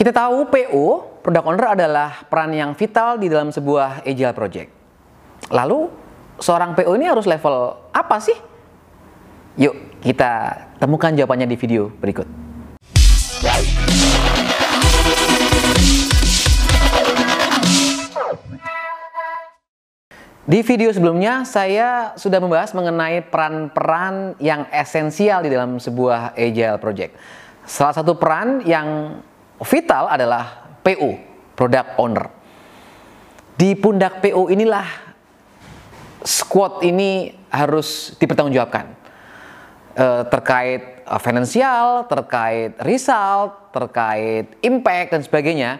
Kita tahu PO, product owner adalah peran yang vital di dalam sebuah agile project. Lalu, seorang PO ini harus level apa sih? Yuk, kita temukan jawabannya di video berikut. Di video sebelumnya, saya sudah membahas mengenai peran-peran yang esensial di dalam sebuah agile project. Salah satu peran yang vital adalah PO, Product Owner. Di pundak PO inilah squad ini harus dipertanggungjawabkan. E, terkait uh, finansial, terkait result, terkait impact, dan sebagainya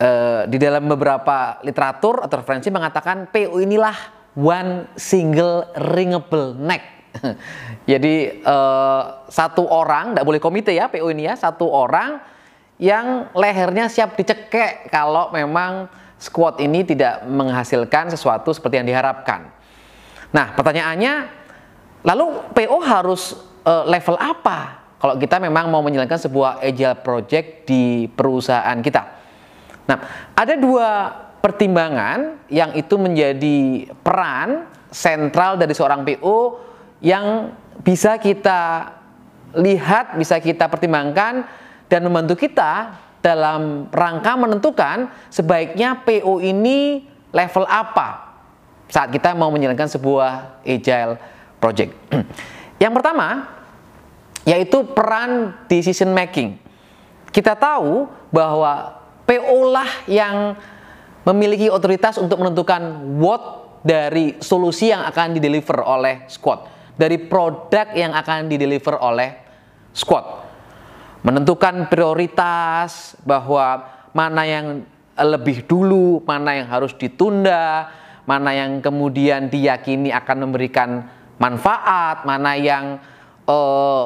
uh, di dalam beberapa literatur atau referensi mengatakan PO inilah one single ringable neck. Jadi uh, satu orang, tidak boleh komite ya PO ini ya, satu orang yang lehernya siap dicekek kalau memang squad ini tidak menghasilkan sesuatu seperti yang diharapkan. Nah pertanyaannya, lalu PO harus uh, level apa kalau kita memang mau menjalankan sebuah agile project di perusahaan kita? Nah, ada dua pertimbangan yang itu menjadi peran sentral dari seorang PO yang bisa kita lihat, bisa kita pertimbangkan dan membantu kita dalam rangka menentukan sebaiknya PO ini level apa saat kita mau menjalankan sebuah agile project. Yang pertama yaitu peran decision making. Kita tahu bahwa PO lah yang memiliki otoritas untuk menentukan what dari solusi yang akan dideliver oleh squad, dari produk yang akan dideliver oleh squad. Menentukan prioritas bahwa mana yang lebih dulu, mana yang harus ditunda, mana yang kemudian diyakini akan memberikan manfaat, mana yang uh,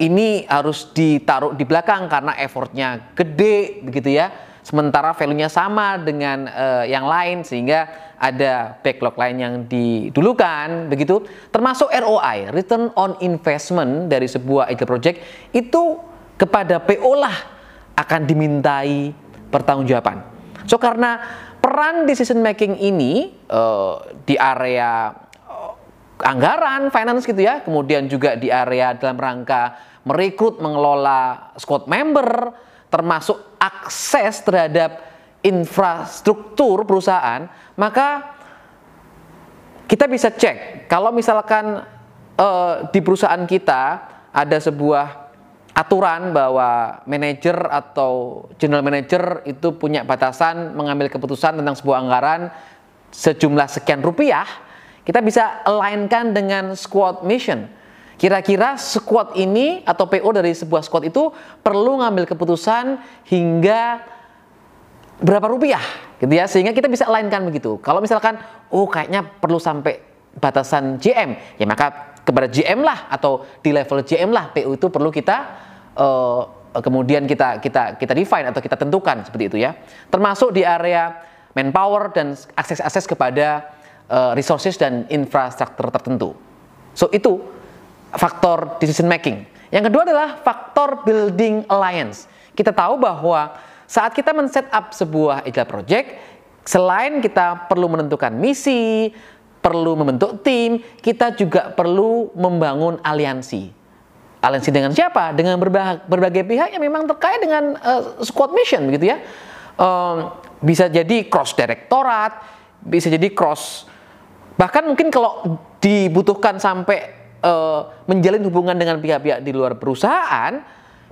ini harus ditaruh di belakang karena effortnya gede begitu ya. Sementara value-nya sama dengan uh, yang lain sehingga ada backlog lain yang didulukan begitu. Termasuk ROI return on investment dari sebuah agile project itu kepada PO lah akan dimintai pertanggungjawaban. So karena peran decision making ini uh, di area uh, anggaran finance gitu ya, kemudian juga di area dalam rangka merekrut mengelola squad member termasuk akses terhadap infrastruktur perusahaan, maka kita bisa cek kalau misalkan uh, di perusahaan kita ada sebuah aturan bahwa manajer atau general manager itu punya batasan mengambil keputusan tentang sebuah anggaran sejumlah sekian rupiah, kita bisa alignkan dengan squad mission Kira-kira squad ini atau PO dari sebuah squad itu perlu ngambil keputusan hingga berapa rupiah gitu ya sehingga kita bisa lainkan begitu. Kalau misalkan oh kayaknya perlu sampai batasan GM ya maka kepada GM lah atau di level GM lah PO itu perlu kita uh, kemudian kita kita kita define atau kita tentukan seperti itu ya. Termasuk di area manpower dan akses-akses kepada uh, resources dan infrastruktur tertentu. So itu faktor decision making. Yang kedua adalah faktor building alliance. Kita tahu bahwa saat kita men-set up sebuah agile project, selain kita perlu menentukan misi, perlu membentuk tim, kita juga perlu membangun aliansi. Aliansi dengan siapa? Dengan berbagai, berbagai pihak yang memang terkait dengan uh, squad mission gitu ya. Um, bisa jadi cross direktorat, bisa jadi cross bahkan mungkin kalau dibutuhkan sampai uh, menjalin hubungan dengan pihak-pihak di luar perusahaan,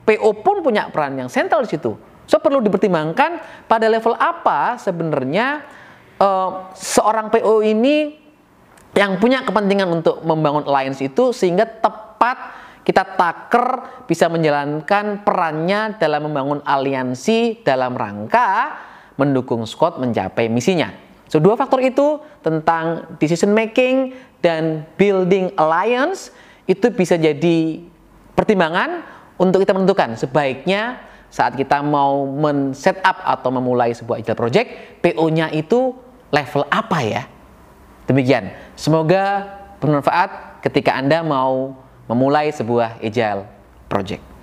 PO pun punya peran yang sentral di situ. So perlu dipertimbangkan pada level apa sebenarnya uh, seorang PO ini yang punya kepentingan untuk membangun alliance itu sehingga tepat kita taker bisa menjalankan perannya dalam membangun aliansi dalam rangka mendukung squad mencapai misinya. So dua faktor itu tentang decision making dan building alliance itu bisa jadi pertimbangan untuk kita menentukan sebaiknya saat kita mau men-set up atau memulai sebuah agile project, PO-nya itu level apa ya? Demikian. Semoga bermanfaat ketika Anda mau memulai sebuah agile project.